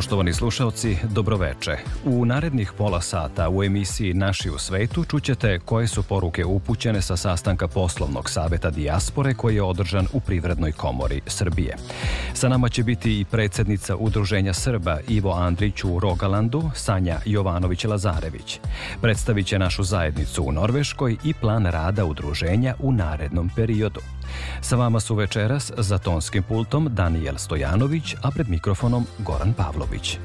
Poštovani slušalci, dobroveče. U narednih pola sata u emisiji Naši u svetu čućete koje su poruke upućene sa sastanka poslovnog saveta Dijaspore koji je održan u Privrednoj komori Srbije. Sa nama će biti i predsednica Udruženja Srba Ivo Andrić u Rogalandu, Sanja Jovanović-Lazarević. Predstavit će našu zajednicu u Norveškoj i plan rada udruženja u narednom periodu. Sa vama su večeras za tonskim pultom Danijel Stojanović, a pred mikrofonom Goran Pavlović.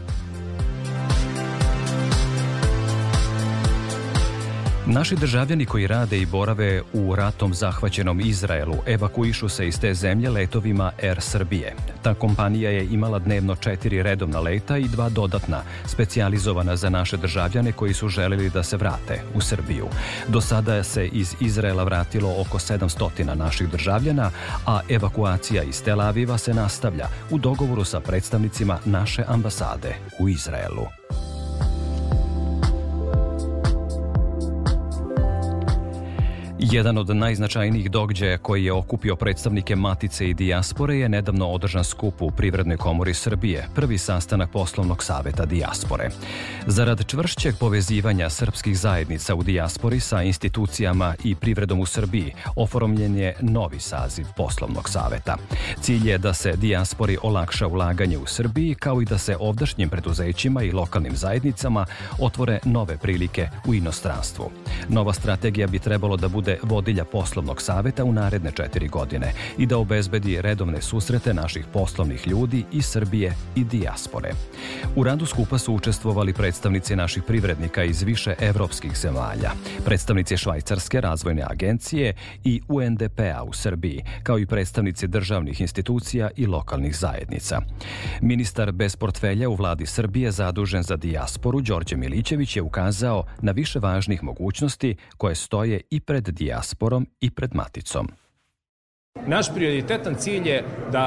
Naši državljani koji rade i borave u ratom zahvaćenom Izraelu evakuišu se iz te zemlje letovima Air Srbije. Ta kompanija je imala dnevno četiri redovna leta i dva dodatna, specijalizovana za naše državljane koji su želeli da se vrate u Srbiju. Do sada se iz Izraela vratilo oko 700 naših državljana, a evakuacija iz Tel Aviva se nastavlja u dogovoru sa predstavnicima naše ambasade u Izraelu. Jedan od najznačajnijih događaja koji je okupio predstavnike Matice i Dijaspore je nedavno održan skup u Privrednoj komori Srbije, prvi sastanak poslovnog saveta Dijaspore. Zarad čvršćeg povezivanja srpskih zajednica u Dijaspori sa institucijama i privredom u Srbiji, oformljen je novi saziv poslovnog saveta. Cilj je da se Dijaspori olakša ulaganje u Srbiji, kao i da se ovdašnjim preduzećima i lokalnim zajednicama otvore nove prilike u inostranstvu. Nova strategija bi trebalo da bude vodilja poslovnog saveta u naredne četiri godine i da obezbedi redovne susrete naših poslovnih ljudi iz Srbije i dijaspore. U radu skupa su učestvovali predstavnici naših privrednika iz više evropskih zemalja, predstavnici Švajcarske razvojne agencije i UNDP-a u Srbiji, kao i predstavnici državnih institucija i lokalnih zajednica. Ministar bez portfelja u vladi Srbije zadužen za dijasporu Đorđe Milićević je ukazao na više važnih mogućnosti koje stoje i pred dijasporom dijasporom i pred maticom. Naš prioritetan cilj je da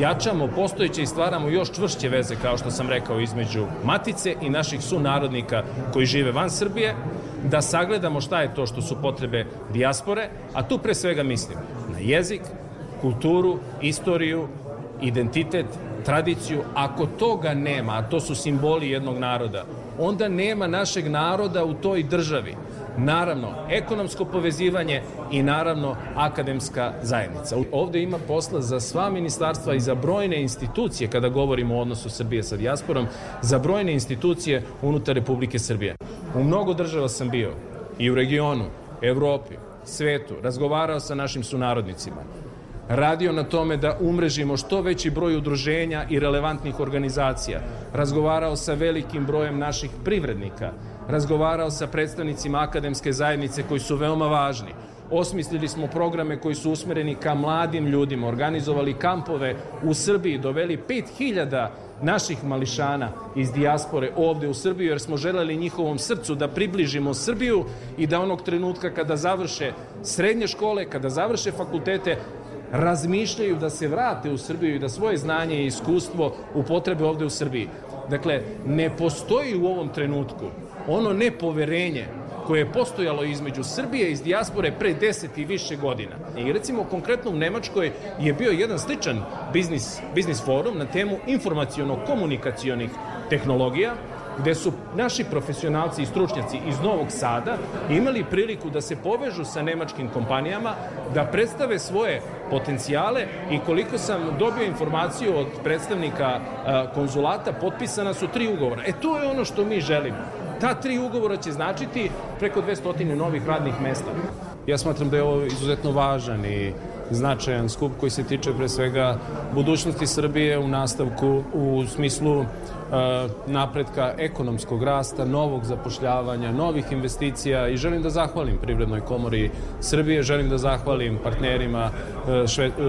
jačamo postojeće i stvaramo još čvršće veze, kao što sam rekao, između matice i naših sunarodnika koji žive van Srbije, da sagledamo šta je to što su potrebe dijaspore, a tu pre svega mislim na jezik, kulturu, istoriju, identitet, tradiciju. Ako toga nema, a to su simboli jednog naroda, onda nema našeg naroda u toj državi naravno ekonomsko povezivanje i naravno akademska zajednica. Ovde ima posla za sva ministarstva i za brojne institucije kada govorimo o odnosu Srbije sa dijasporom, za brojne institucije unutar Republike Srbije. U mnogo država sam bio i u regionu, Evropi, svetu, razgovarao sa našim sunarodnicima radio na tome da umrežimo što veći broj udruženja i relevantnih organizacija, razgovarao sa velikim brojem naših privrednika, razgovarao sa predstavnicima akademske zajednice koji su veoma važni, osmislili smo programe koji su usmereni ka mladim ljudima, organizovali kampove u Srbiji, doveli 5000 naših mališana iz dijaspore ovde u Srbiju, jer smo želeli njihovom srcu da približimo Srbiju i da onog trenutka kada završe srednje škole, kada završe fakultete, razmišljaju da se vrate u Srbiju i da svoje znanje i iskustvo upotrebe ovde u Srbiji. Dakle, ne postoji u ovom trenutku ono nepoverenje koje je postojalo između Srbije iz dijaspore pre 10 i više godina. I recimo konkretno u Nemačkoj je bio jedan sličan biznis, biznis forum na temu informacijono-komunikacionih tehnologija gde su naši profesionalci i stručnjaci iz Novog Sada imali priliku da se povežu sa nemačkim kompanijama, da predstave svoje potencijale i koliko sam dobio informaciju od predstavnika e, konzulata, potpisana su tri ugovora. E to je ono što mi želimo. Ta tri ugovora će značiti preko 200 novih radnih mesta. Ja smatram da je ovo izuzetno važan i značajan skup koji se tiče pre svega budućnosti Srbije u nastavku u smislu e, napretka ekonomskog rasta, novog zapošljavanja, novih investicija i želim da zahvalim Privrednoj komori Srbije, želim da zahvalim partnerima e,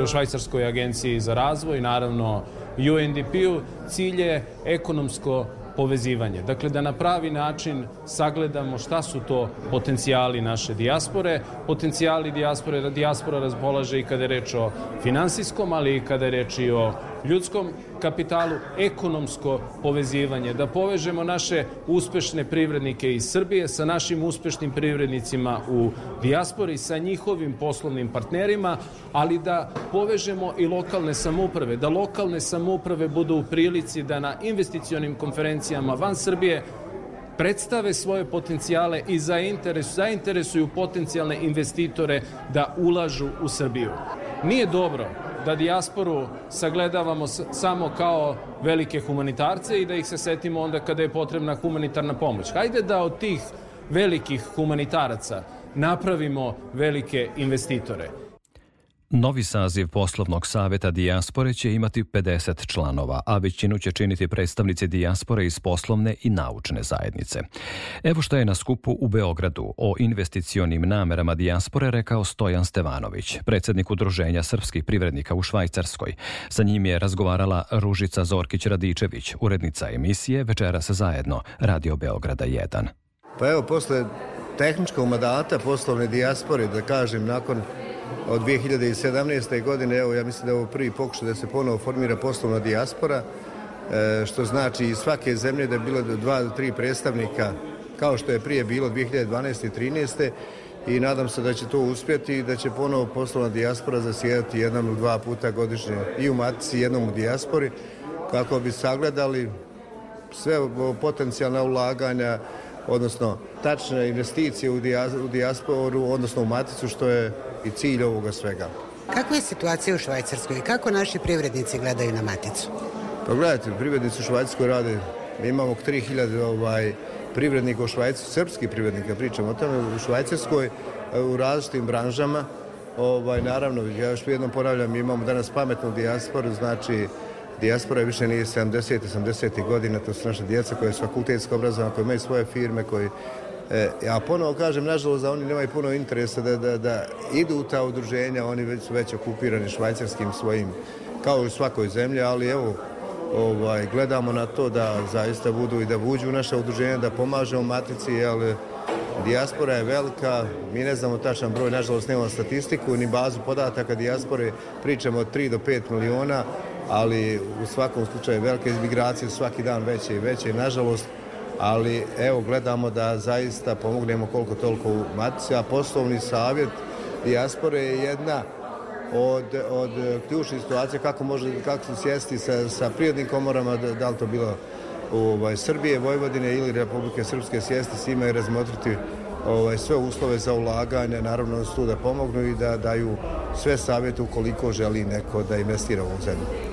e, Švajcarskoj agenciji za razvoj, naravno UNDP-u. Cilj je ekonomsko povezivanje. Dakle, da na pravi način sagledamo šta su to potencijali naše dijaspore. Potencijali dijaspore, dijaspora razbolaže i kada je reč o finansijskom, ali i kada je reč i o ljudskom kapitalu ekonomsko povezivanje, da povežemo naše uspešne privrednike iz Srbije sa našim uspešnim privrednicima u dijaspori, sa njihovim poslovnim partnerima, ali da povežemo i lokalne samouprave, da lokalne samouprave budu u prilici da na investicionim konferencijama van Srbije predstave svoje potencijale i zainteres, zainteresuju potencijalne investitore da ulažu u Srbiju. Nije dobro da dijasporu sagledavamo samo kao velike humanitarce i da ih se setimo onda kada je potrebna humanitarna pomoć. Hajde da od tih velikih humanitaraca napravimo velike investitore. Novi saziv poslovnog saveta Dijaspore će imati 50 članova, a većinu će činiti predstavnici Dijaspore iz poslovne i naučne zajednice. Evo što je na skupu u Beogradu o investicionim namerama Dijaspore rekao Stojan Stevanović, predsednik Udruženja srpskih privrednika u Švajcarskoj. Sa njim je razgovarala Ružica Zorkić-Radičević, urednica emisije Večera Večeras zajedno, Radio Beograda 1. Pa evo, posle tehnička umadata poslovne dijaspore, da kažem, nakon od 2017. godine, evo ja mislim da je ovo prvi pokušaj da se ponovo formira poslovna dijaspora, e, što znači iz svake zemlje da je bilo dva do tri predstavnika kao što je prije bilo 2012. i 13. i nadam se da će to uspjeti i da će ponovo poslovna dijaspora zasjedati jednom ili dva puta godišnje i u matici, jednom u dijaspori kako bi sagledali sve potencijalna ulaganja, odnosno tačne investicije u, dijas, u dijasporu, odnosno u maticu, što je i cilj ovoga svega. Kakva je situacija u Švajcarskoj i kako naši privrednici gledaju na maticu? Pa gledajte, privrednici u Švajcarskoj rade, mi imamo 3000 ovaj, privrednika u Švajcarskoj, srpskih privrednika, da pričamo o tome, u Švajcarskoj e, u različitim branžama, ovaj, naravno, ja još jednom ponavljam, imamo danas pametnu dijasporu, znači dijaspora više nije 70 80 godina, to su naša djeca koje su fakultetsko obrazovane, koje imaju svoje firme, koji E, a ponovo kažem, nažalost, da oni nemaju puno interesa da, da, da idu u ta udruženja, oni već su već okupirani švajcarskim svojim, kao i u svakoj zemlji, ali evo, ovaj, gledamo na to da zaista budu i da uđu u naše udruženja, da pomažemo matici, jer dijaspora je velika, mi ne znamo tačan broj, nažalost nemamo statistiku, ni bazu podataka dijaspore, pričamo od 3 do 5 miliona, ali u svakom slučaju velike izmigracije svaki dan veće i veće i nažalost ali evo gledamo da zaista pomognemo koliko toliko u matici, a poslovni savjet dijaspore je jedna od, od ključnih situacija kako može kako se sjesti sa, sa prijednim komorama, da, da li to bilo u ovaj, Srbije, Vojvodine ili Republike Srpske sjesti s ima i razmotriti ovaj, sve uslove za ulaganje, naravno da su da pomognu i da daju sve savjete ukoliko želi neko da investira u ovu zemlju.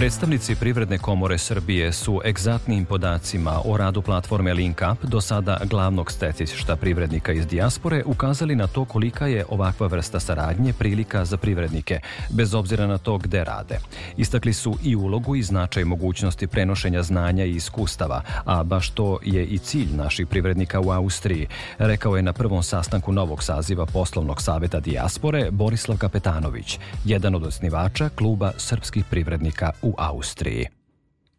Predstavnici Privredne komore Srbije su egzatnim podacima o radu platforme LinkUp do sada glavnog stecišta privrednika iz dijaspore ukazali na to kolika je ovakva vrsta saradnje prilika za privrednike, bez obzira na to gde rade. Istakli su i ulogu i značaj mogućnosti prenošenja znanja i iskustava, a baš to je i cilj naših privrednika u Austriji, rekao je na prvom sastanku novog saziva poslovnog saveta dijaspore Borislav Kapetanović, jedan od osnivača kluba srpskih privrednika u u Austriji.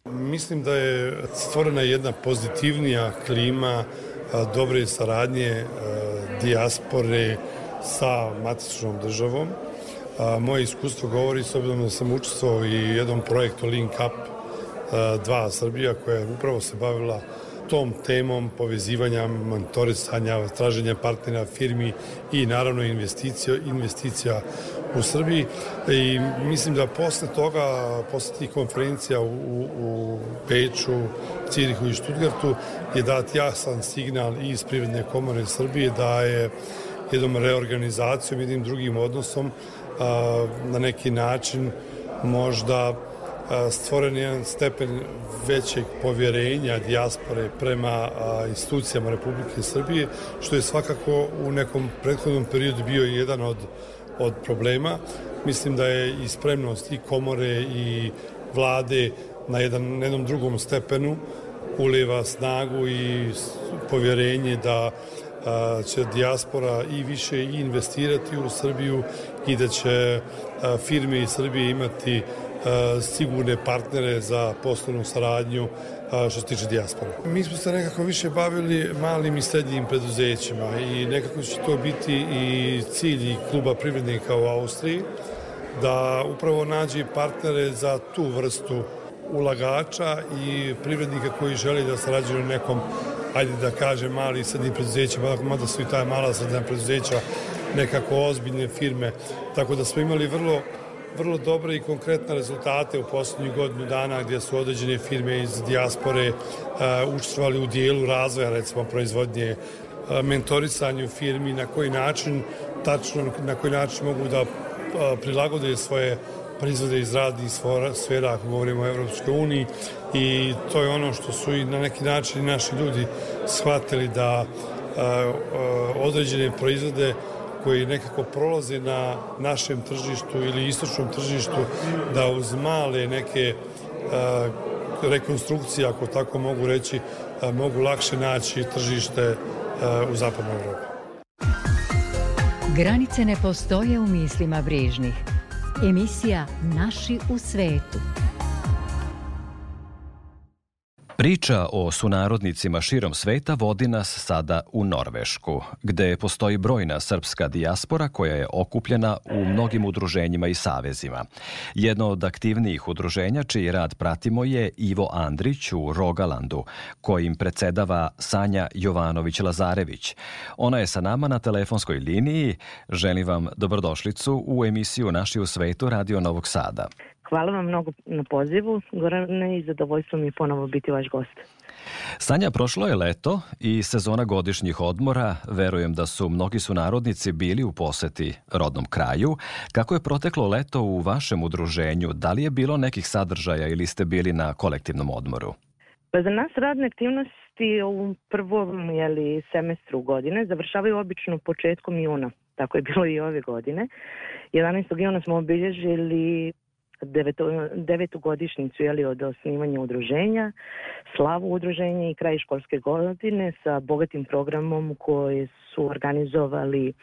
Mislim da je stvorena jedna pozitivnija klima dobre saradnje dijaspore sa matičnom državom. Moje iskustvo govori, s obzirom da sam učestvovao i jednom projektu Link Up 2 Srbija koja je upravo se bavila uh, tom temom povezivanja, mentorisanja, traženja partnera firmi i naravno investicija, investicija u Srbiji i mislim da posle toga, posle tih konferencija u, u Beču, Cirihu i Štutgartu je dat jasan signal iz Privredne komore Srbije da je jednom reorganizacijom, jednim drugim odnosom a, na neki način možda stvoren jedan stepen većeg povjerenja dijaspore prema institucijama Republike Srbije, što je svakako u nekom prethodnom periodu bio jedan od, od problema. Mislim da je i spremnost i komore i vlade na, jedan, na jednom drugom stepenu uliva snagu i povjerenje da će dijaspora i više investirati u Srbiju i da će firme iz Srbije imati E, sigurne partnere za poslovnu saradnju e, što se tiče dijaspora. Mi smo se nekako više bavili malim i srednjim preduzećima i nekako će to biti i cilj kluba privrednika u Austriji da upravo nađe partnere za tu vrstu ulagača i privrednika koji želi da sarađuju na nekom ajde da kaže mali i srednji preduzeća, mada su i ta mala srednja preduzeća nekako ozbiljne firme, tako da smo imali vrlo vrlo dobre i konkretne rezultate u poslednjih godinu dana gdje su određene firme iz dijaspore e, učestvovali u dijelu razvoja recimo proizvodnje e, mentorisanju firmi na koji način tačno na koji način mogu da e, prilagode svoje proizvode iz radnih sfera ako govorimo o Evropskoj uniji i to je ono što su i na neki način naši ljudi shvatili da određene proizvode koji nekako prolaze na našem tržištu ili istočnom tržištu da uz male neke a, rekonstrukcije, ako tako mogu reći, a, mogu lakše naći tržište a, u zapadnoj Evropi. Granice ne postoje u mislima brižnih. Emisija Naši u svetu. Priča o sunarodnicima širom sveta vodi nas sada u Norvešku, gde postoji brojna srpska dijaspora koja je okupljena u mnogim udruženjima i savezima. Jedno od aktivnijih udruženja čiji rad pratimo je Ivo Andrić u Rogalandu, kojim predsedava Sanja Jovanović-Lazarević. Ona je sa nama na telefonskoj liniji. Želim vam dobrodošlicu u emisiju Naši u svetu Radio Novog Sada. Hvala vam mnogo na pozivu, Gorane, i zadovoljstvo mi je ponovo biti vaš gost. Sanja, prošlo je leto i sezona godišnjih odmora. Verujem da su mnogi sunarodnici bili u poseti rodnom kraju. Kako je proteklo leto u vašem udruženju? Da li je bilo nekih sadržaja ili ste bili na kolektivnom odmoru? Pa za nas radne aktivnosti u prvom jeli, semestru godine završavaju obično početkom juna. Tako je bilo i ove godine. 11. juna smo obilježili devetu, devetu godišnicu jeli, od osnivanja udruženja, slavu udruženja i kraj školske godine sa bogatim programom koji su organizovali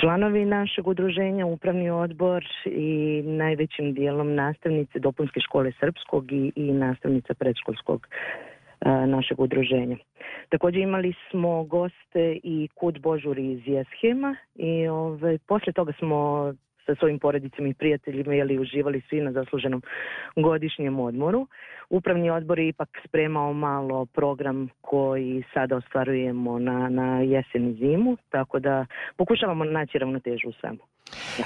članovi našeg udruženja, upravni odbor i najvećim dijelom nastavnice dopunske škole srpskog i, i nastavnica predškolskog našeg udruženja. Takođe imali smo goste i Kut Božuri iz Jeshema i ovaj, posle toga smo sa svojim porodicama i prijateljima jeli, uživali svi na zasluženom godišnjem odmoru. Upravni odbor je ipak spremao malo program koji sada ostvarujemo na, na jesen i zimu, tako da pokušavamo naći ravnotežu u svemu.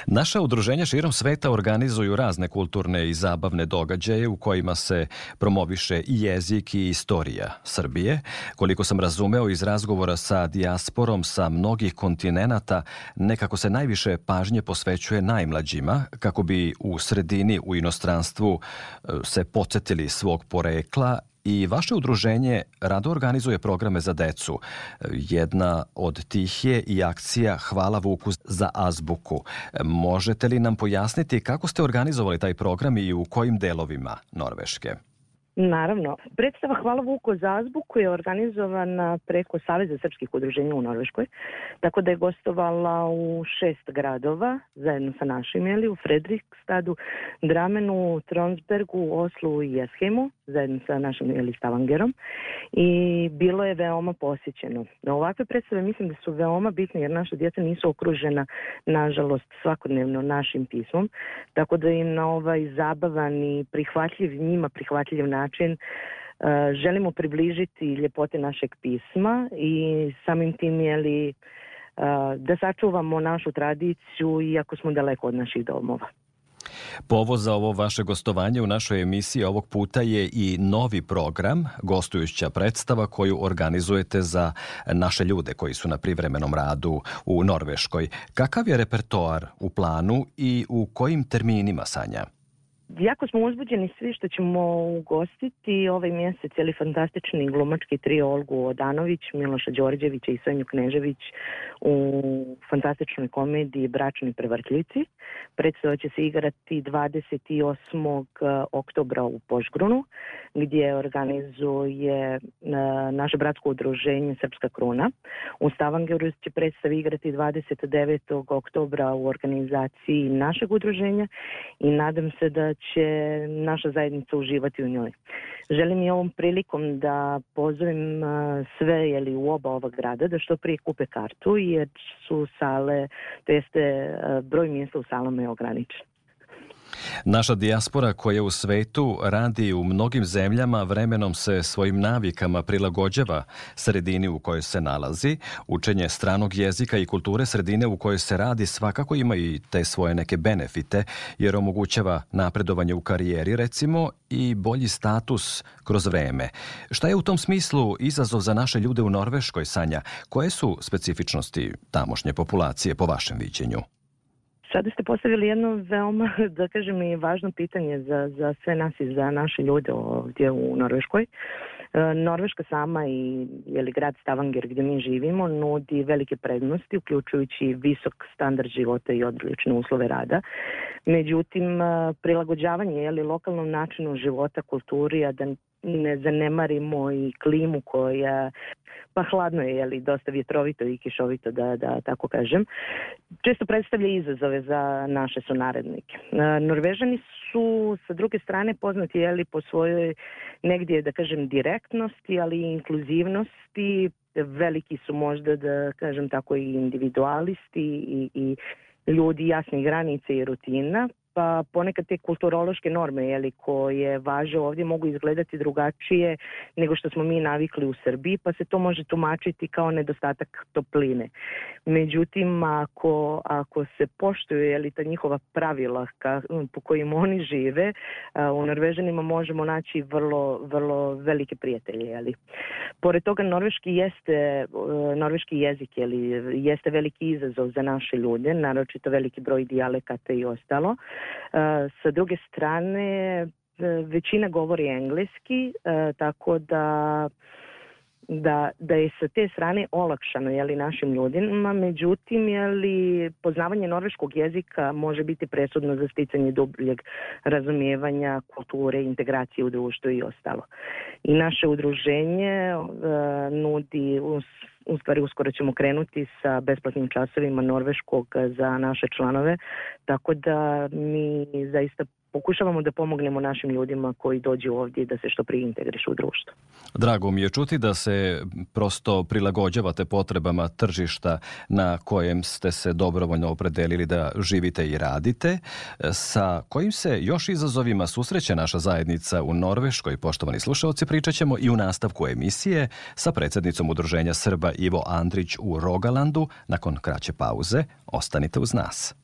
Naša udruženja širom sveta organizuju razne kulturne i zabavne događaje u kojima se promoviše i jezik i istorija Srbije. Koliko sam razumeo iz razgovora sa dijasporom sa mnogih kontinenata, nekako se najviše pažnje posvećuje na najmlađima kako bi u sredini u inostranstvu e, se podsjetili svog porekla i vaše udruženje rado organizuje programe za decu. E, jedna od tih je i akcija Hvala Vuku za azbuku. E, možete li nam pojasniti kako ste organizovali taj program i u kojim delovima Norveške? Naravno. Predstava Hvala Vuko za koja je organizovana preko Saveza srpskih udruženja u Norveškoj, tako da je gostovala u šest gradova, zajedno sa našim, jeli, u Fredrikstadu, Dramenu, Tronsbergu, Oslu i Jesheimu, zajedno sa našim, jeli, Stavangerom. I bilo je veoma posjećeno. Ovakve predstave mislim da su veoma bitne jer naša djeca nisu okružena, nažalost, svakodnevno našim pismom, tako da im na ovaj zabavan i prihvatljiv, njima prihvatljiv način način e, želimo približiti ljepote našeg pisma i samim tim je li e, da sačuvamo našu tradiciju iako smo daleko od naših domova. Povod za ovo vaše gostovanje u našoj emisiji ovog puta je i novi program, gostujuća predstava koju organizujete za naše ljude koji su na privremenom radu u Norveškoj. Kakav je repertoar u planu i u kojim terminima sanja? Jako smo uzbuđeni svi što ćemo ugostiti ovaj mjesec jeli fantastični glumački tri Olgu Odanović, Miloša Đorđevića i Sonju Knežević u fantastičnoj komediji Bračni prevrtljici. Predstava će se igrati 28. Eh, oktobra u Požgrunu gdje organizuje eh, naše bratsko udruženje Srpska kruna. U Stavangeru će predstava igrati 29. oktobra u organizaciji našeg udruženja i nadam se da će naša zajednica uživati u njoj. Želim i ovom prilikom da pozovem sve jeli, u oba ova grada da što prije kupe kartu jer su sale, to jeste broj mjesta u salama je ograničen. Naša dijaspora koja u svetu radi u mnogim zemljama vremenom se svojim navikama prilagođava sredini u kojoj se nalazi. Učenje stranog jezika i kulture sredine u kojoj se radi svakako ima i te svoje neke benefite jer omogućava napredovanje u karijeri recimo i bolji status kroz vreme. Šta je u tom smislu izazov za naše ljude u Norveškoj, Sanja? Koje su specifičnosti tamošnje populacije po vašem viđenju? Sada ste postavili jedno veoma, da kažem, i važno pitanje za, za sve nas i za naše ljude ovdje u Norveškoj. E, Norveška sama i jeli, grad Stavanger gdje mi živimo nudi velike prednosti, uključujući visok standard života i odlične uslove rada. Međutim, e, prilagođavanje jeli, lokalnom načinu života, kulturi, a da ne zanemarimo i klimu koja pa hladno je, jeli, dosta vjetrovito i kišovito, da, da tako kažem, često predstavlja izazove za naše sunarednike. E, Norvežani su, sa druge strane, poznati jeli, po svojoj negdje, da kažem, direktnosti, ali i inkluzivnosti, veliki su možda, da kažem tako, i individualisti i, i ljudi jasnih granice i rutina, pa ponekad te kulturološke norme jeli, koje važe ovdje mogu izgledati drugačije nego što smo mi navikli u Srbiji, pa se to može tumačiti kao nedostatak topline. Međutim, ako, ako se poštuju jeli, ta njihova pravila ka, po kojim oni žive, u Norvežanima možemo naći vrlo, vrlo velike prijatelje. Jeli. Pored toga, norveški, jeste, e, norveški jezik jeli, jeste veliki izazov za naše ljude, naročito veliki broj dijalekata i ostalo. E, sa druge strane, e, većina govori engleski, e, tako da da, da je sa te strane olakšano jeli, našim ljudima, međutim jeli, poznavanje norveškog jezika može biti presudno za sticanje dubljeg razumijevanja kulture, integracije u društvu i ostalo. I naše udruženje uh, nudi u, u stvari uskoro ćemo krenuti sa besplatnim časovima norveškog za naše članove, tako da mi zaista pokušavamo da pomognemo našim ljudima koji dođu ovdje da se što prije integrišu u društvo. Drago mi je čuti da se prosto prilagođavate potrebama tržišta na kojem ste se dobrovoljno opredelili da živite i radite. Sa kojim se još izazovima susreće naša zajednica u Norveškoj, poštovani slušalci, pričat ćemo i u nastavku emisije sa predsjednicom Udruženja Srba Ivo Andrić u Rogalandu nakon kraće pauze. Ostanite uz nas.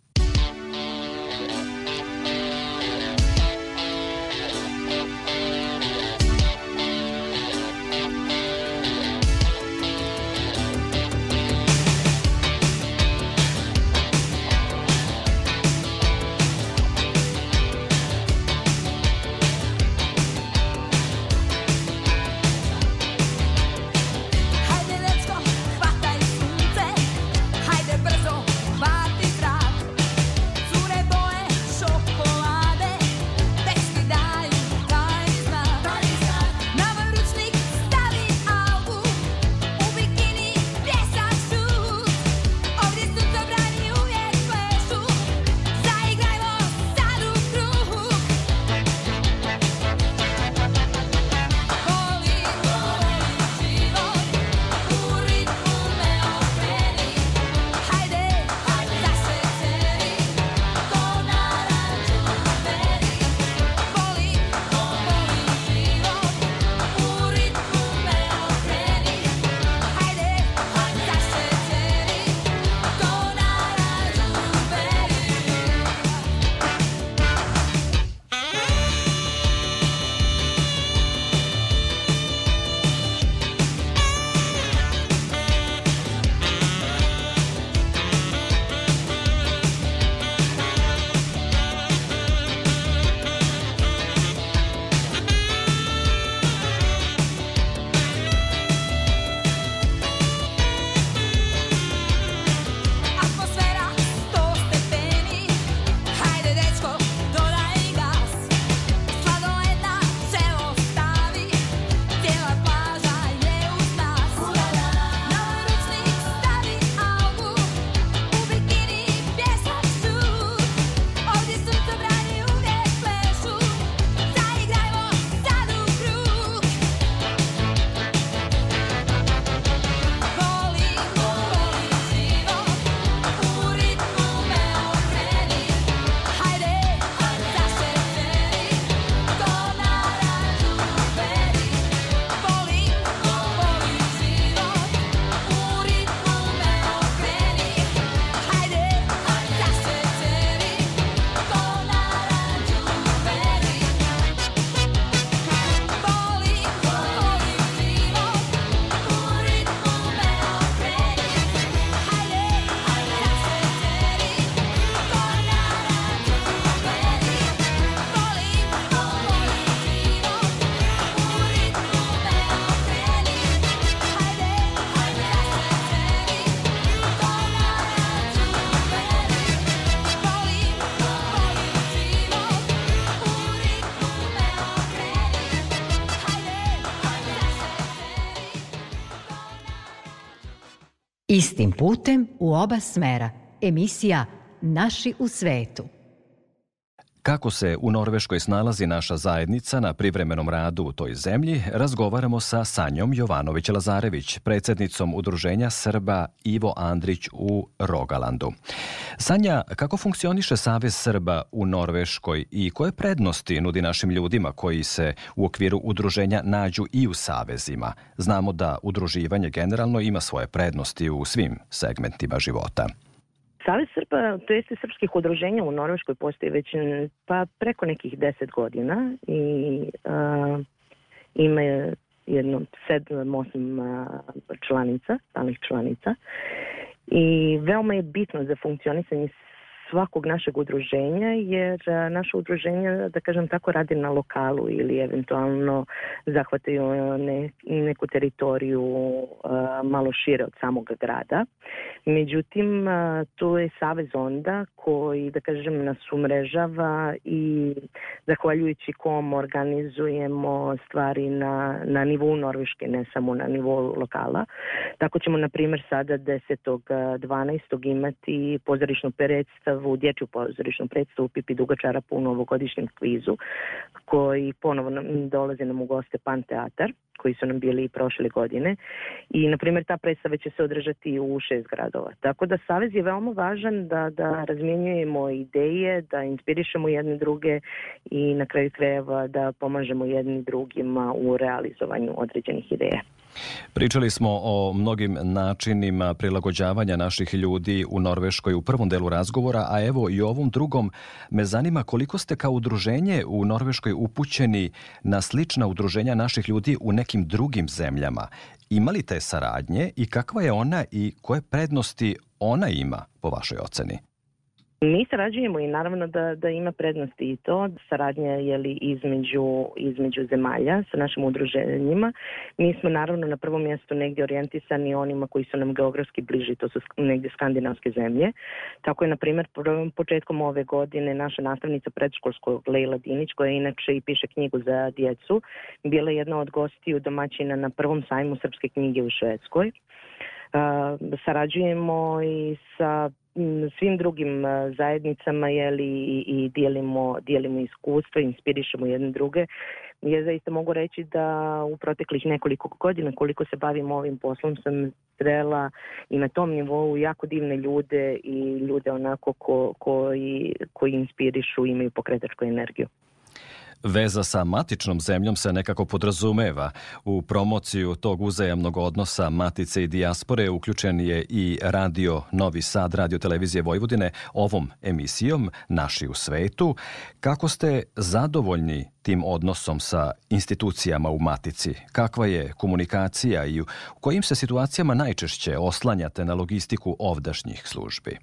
Istim putem u oba smera. Emisija Naši u svetu. Kako se u Norveškoj snalazi naša zajednica na privremenom radu u toj zemlji, razgovaramo sa Sanjom Jovanović-Lazarević, predsednicom Udruženja Srba Ivo Andrić u Rogalandu. Sanja, kako funkcioniše Savez Srba u Norveškoj i koje prednosti nudi našim ljudima koji se u okviru udruženja nađu i u savezima? Znamo da udruživanje generalno ima svoje prednosti u svim segmentima života. Savez Srba, to jeste srpskih udruženja u Norveškoj postoji već mm, pa preko nekih deset godina i a, ima jedno sedam, osam članica, stalnih članica i veoma je bitno za funkcionisanje svakog našeg udruženja jer e, naše udruženje da kažem tako, radi na lokalu ili eventualno zahvataju e, ne, neku teritoriju e, malo šire od samog grada. Međutim, tu je Savez onda koji, da kažem, nas umrežava i zahvaljujući kom organizujemo stvari na, na nivou Norveške, ne samo na nivou lokala. Tako ćemo, na primjer, sada 10. 12. imati pozorišnu predstavu, dječju pozorišnu predstavu Pipi Duga Čarapa u novogodišnjem kvizu, koji ponovo dolaze nam u goste Pan Teatar koji su nam bili i prošle godine i na primjer ta predstava će se održati u šest gradova. Tako da Savez je veoma važan da, da razmjenjujemo ideje, da inspirišemo jedne druge i na kraju krajeva da pomažemo jednim drugima u realizovanju određenih ideja. Pričali smo o mnogim načinima prilagođavanja naših ljudi u Norveškoj u prvom delu razgovora, a evo i ovom drugom me zanima koliko ste kao udruženje u Norveškoj upućeni na slična udruženja naših ljudi u nekim drugim zemljama. Imali li te saradnje i kakva je ona i koje prednosti ona ima po vašoj oceni? Mi sarađujemo i naravno da, da ima prednosti i to, saradnja je li između, između zemalja sa našim udruženjima. Mi smo naravno na prvom mjestu negdje orijentisani onima koji su nam geografski bliži, to su negdje skandinavske zemlje. Tako je, na primjer, početkom ove godine naša nastavnica predškolskog Leila Dinić, koja inače i piše knjigu za djecu, bila je jedna od gostiju domaćina na prvom sajmu srpske knjige u Švedskoj. Uh, sarađujemo i sa svim drugim e, zajednicama jeli, i, i dijelimo, dijelimo iskustva, inspirišemo jedne druge. Ja zaista mogu reći da u proteklih nekoliko godina koliko se bavim ovim poslom sam strela i na tom nivou jako divne ljude i ljude onako ko, koji, koji inspirišu i imaju pokretačku energiju veza sa matičnom zemljom se nekako podrazumeva. U promociju tog uzajamnog odnosa matice i dijaspore uključen je i radio Novi Sad, radio televizije Vojvodine, ovom emisijom Naši u svetu. Kako ste zadovoljni tim odnosom sa institucijama u matici? Kakva je komunikacija i u kojim se situacijama najčešće oslanjate na logistiku ovdašnjih službi?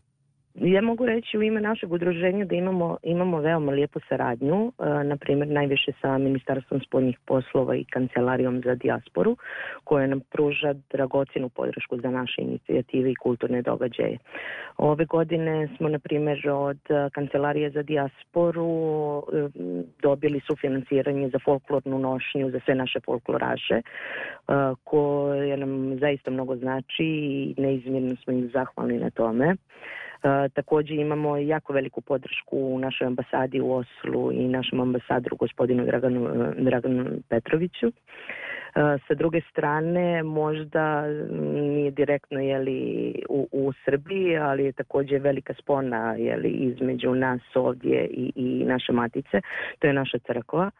Ja mogu reći u ime našeg udruženja da imamo, imamo veoma lijepu saradnju, e, na primjer najviše sa Ministarstvom spoljnih poslova i Kancelarijom za dijasporu, koja nam pruža dragocinu podršku za naše inicijative i kulturne događaje. Ove godine smo, na primjer, od Kancelarije za dijasporu e, dobili sufinanciranje za folklornu nošnju, za sve naše folkloraše, e, koje nam zaista mnogo znači i neizmjerno smo im zahvalni na tome. Takođe imamo jako veliku podršku u našoj ambasadi u Oslu i našem ambasadoru gospodinu Draganu, e, Draganu Petroviću. Sa druge strane, možda nije direktno jeli, u, u Srbiji, ali je takođe velika spona jeli, između nas ovdje i, i naše matice. To je naša crkva,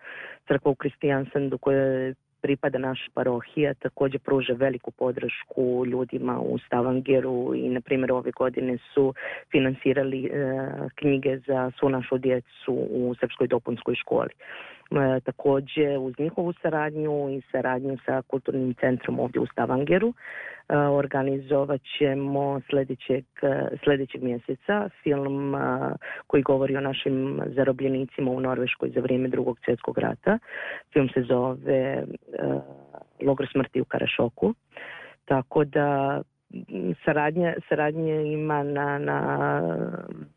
crkva u Kristijansandu koja je pripada naša parohija takođe pruža veliku podršku ljudima u Stavangeru i na primjer ove godine su finansirali e, knjige za svu našu djecu u Srpskoj dopunskoj školi. E, takođe, uz njihovu saradnju i saradnju sa kulturnim centrom ovdje u Stavangeru, e, organizovat ćemo sledećeg, e, sledećeg mjeseca film koji govori o našim zarobljenicima u Norveškoj za vrijeme drugog svjetskog rata. Film se zove Logor smrti u Karašoku. Tako da saradnja, saradnje ima na, na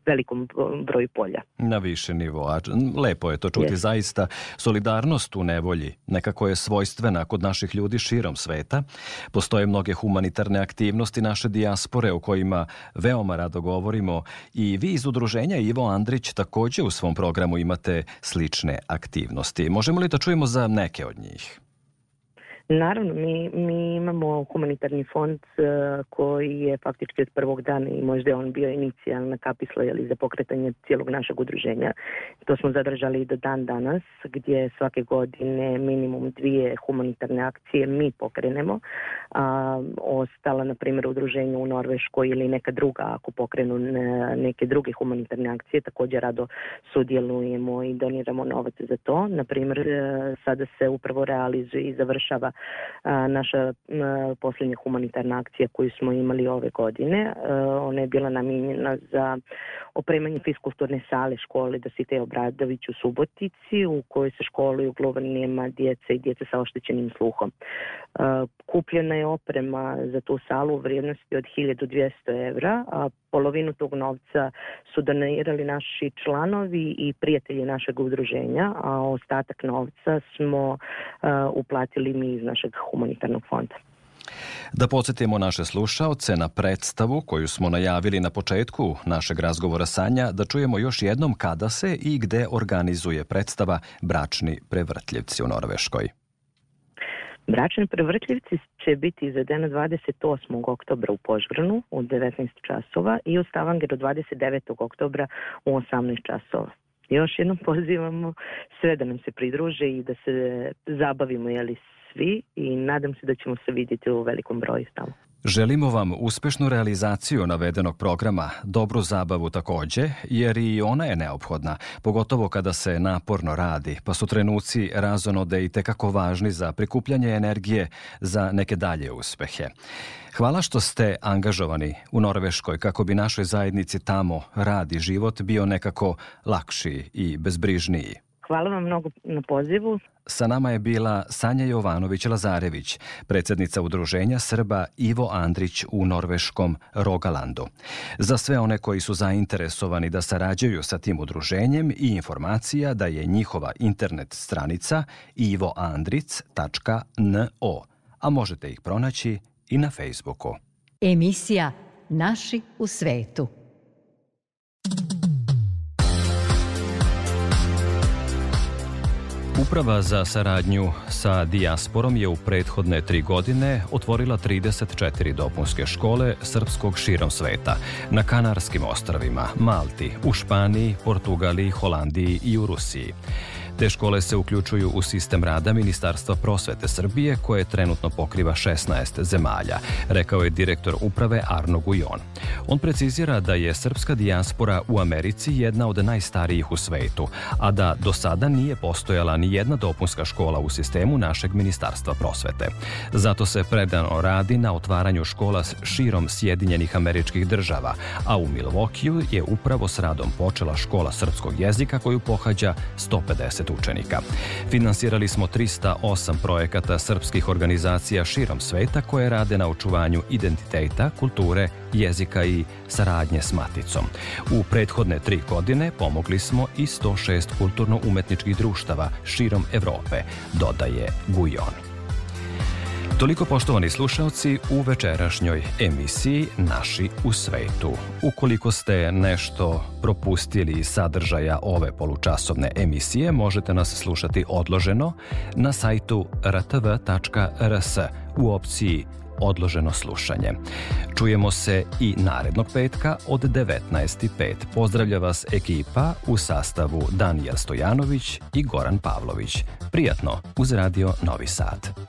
velikom broju polja. Na više nivoa. Lepo je to čuti yes. zaista. Solidarnost u nevolji nekako je svojstvena kod naših ljudi širom sveta. Postoje mnoge humanitarne aktivnosti naše dijaspore o kojima veoma rado govorimo i vi iz udruženja Ivo Andrić takođe u svom programu imate slične aktivnosti. Možemo li da čujemo za neke od njih? Naravno, mi, mi imamo humanitarni fond eh, koji je faktički od prvog dana i možda je on bio inicijalna kapisla jeli, za pokretanje cijelog našeg udruženja. To smo zadržali do dan danas gdje svake godine minimum dvije humanitarne akcije mi pokrenemo. A, ostala, na primjer, udruženja u Norveškoj ili neka druga ako pokrenu eh, neke druge humanitarne akcije također rado sudjelujemo i doniramo novac za to. Na primjer, eh, sada se upravo realizuje i završava naša poslednja humanitarna akcija koju smo imali ove godine. Ona je bila namijenjena za opremanje fiskulturne sale škole Dositej da Obradović u Subotici u kojoj se školuju globalnijema djeca i djeca sa oštećenim sluhom. Kupljena je oprema za tu salu u vrijednosti od 1200 evra, a polovinu tog novca su donirali naši članovi i prijatelji našeg udruženja, a ostatak novca smo uplatili mi iz našeg humanitarnog fonda. Da podsjetimo naše slušaoce na predstavu koju smo najavili na početku našeg razgovora Sanja, da čujemo još jednom kada se i gde organizuje predstava Bračni prevrtljivci u Norveškoj. Bračni prevrtljivci će biti izvedena 28. oktobra u Požgranu u 19 časova i u Stavangeru 29. oktobra u 18 časova još jednom pozivamo sve da nam se pridruže i da se zabavimo jeli, svi i nadam se da ćemo se vidjeti u velikom broju tamo. Želimo vam uspešnu realizaciju navedenog programa, dobru zabavu takođe, jer i ona je neophodna, pogotovo kada se naporno radi, pa su trenuci razonode i tekako važni za prikupljanje energije za neke dalje uspehe. Hvala što ste angažovani u Norveškoj kako bi našoj zajednici tamo radi život bio nekako lakši i bezbrižniji. Hvala vam mnogo na pozivu. Sa nama je bila Sanja Jovanović-Lazarević, predsednica udruženja Srba Ivo Andrić u norveškom Rogalandu. Za sve one koji su zainteresovani da sarađuju sa tim udruženjem i informacija da je njihova internet stranica ivoandric.no, a možete ih pronaći i na Facebooku. Emisija Naši u svetu. Uprava za saradnju sa dijasporom je u prethodne tri godine otvorila 34 dopunske škole srpskog širom sveta, na Kanarskim ostravima, Malti, u Španiji, Portugaliji, Holandiji i u Rusiji. Te škole se uključuju u sistem rada Ministarstva prosvete Srbije koje trenutno pokriva 16 zemalja, rekao je direktor uprave Arno Gujon. On precizira da je srpska dijaspora u Americi jedna od najstarijih u svetu, a da do sada nije postojala ni jedna dopunska škola u sistemu našeg Ministarstva prosvete. Zato se predano radi na otvaranju škola širom Sjedinjenih američkih država, a u Milvokiju je upravo s radom počela škola srpskog jezika koju pohađa 150 učenika. Finansirali smo 308 projekata srpskih organizacija širom sveta koje rade na očuvanju identiteta, kulture, jezika i saradnje s maticom. U prethodne tri godine pomogli smo i 106 kulturno-umetničkih društava širom Evrope, dodaje Gujon. Toliko poštovani slušalci u večerašnjoj emisiji Naši u svetu. Ukoliko ste nešto propustili iz sadržaja ove polučasovne emisije, možete nas slušati odloženo na sajtu rtv.rs u opciji odloženo slušanje. Čujemo se i narednog petka od 19.05. Pozdravlja vas ekipa u sastavu Danijel Stojanović i Goran Pavlović. Prijatno uz Radio Novi Sad.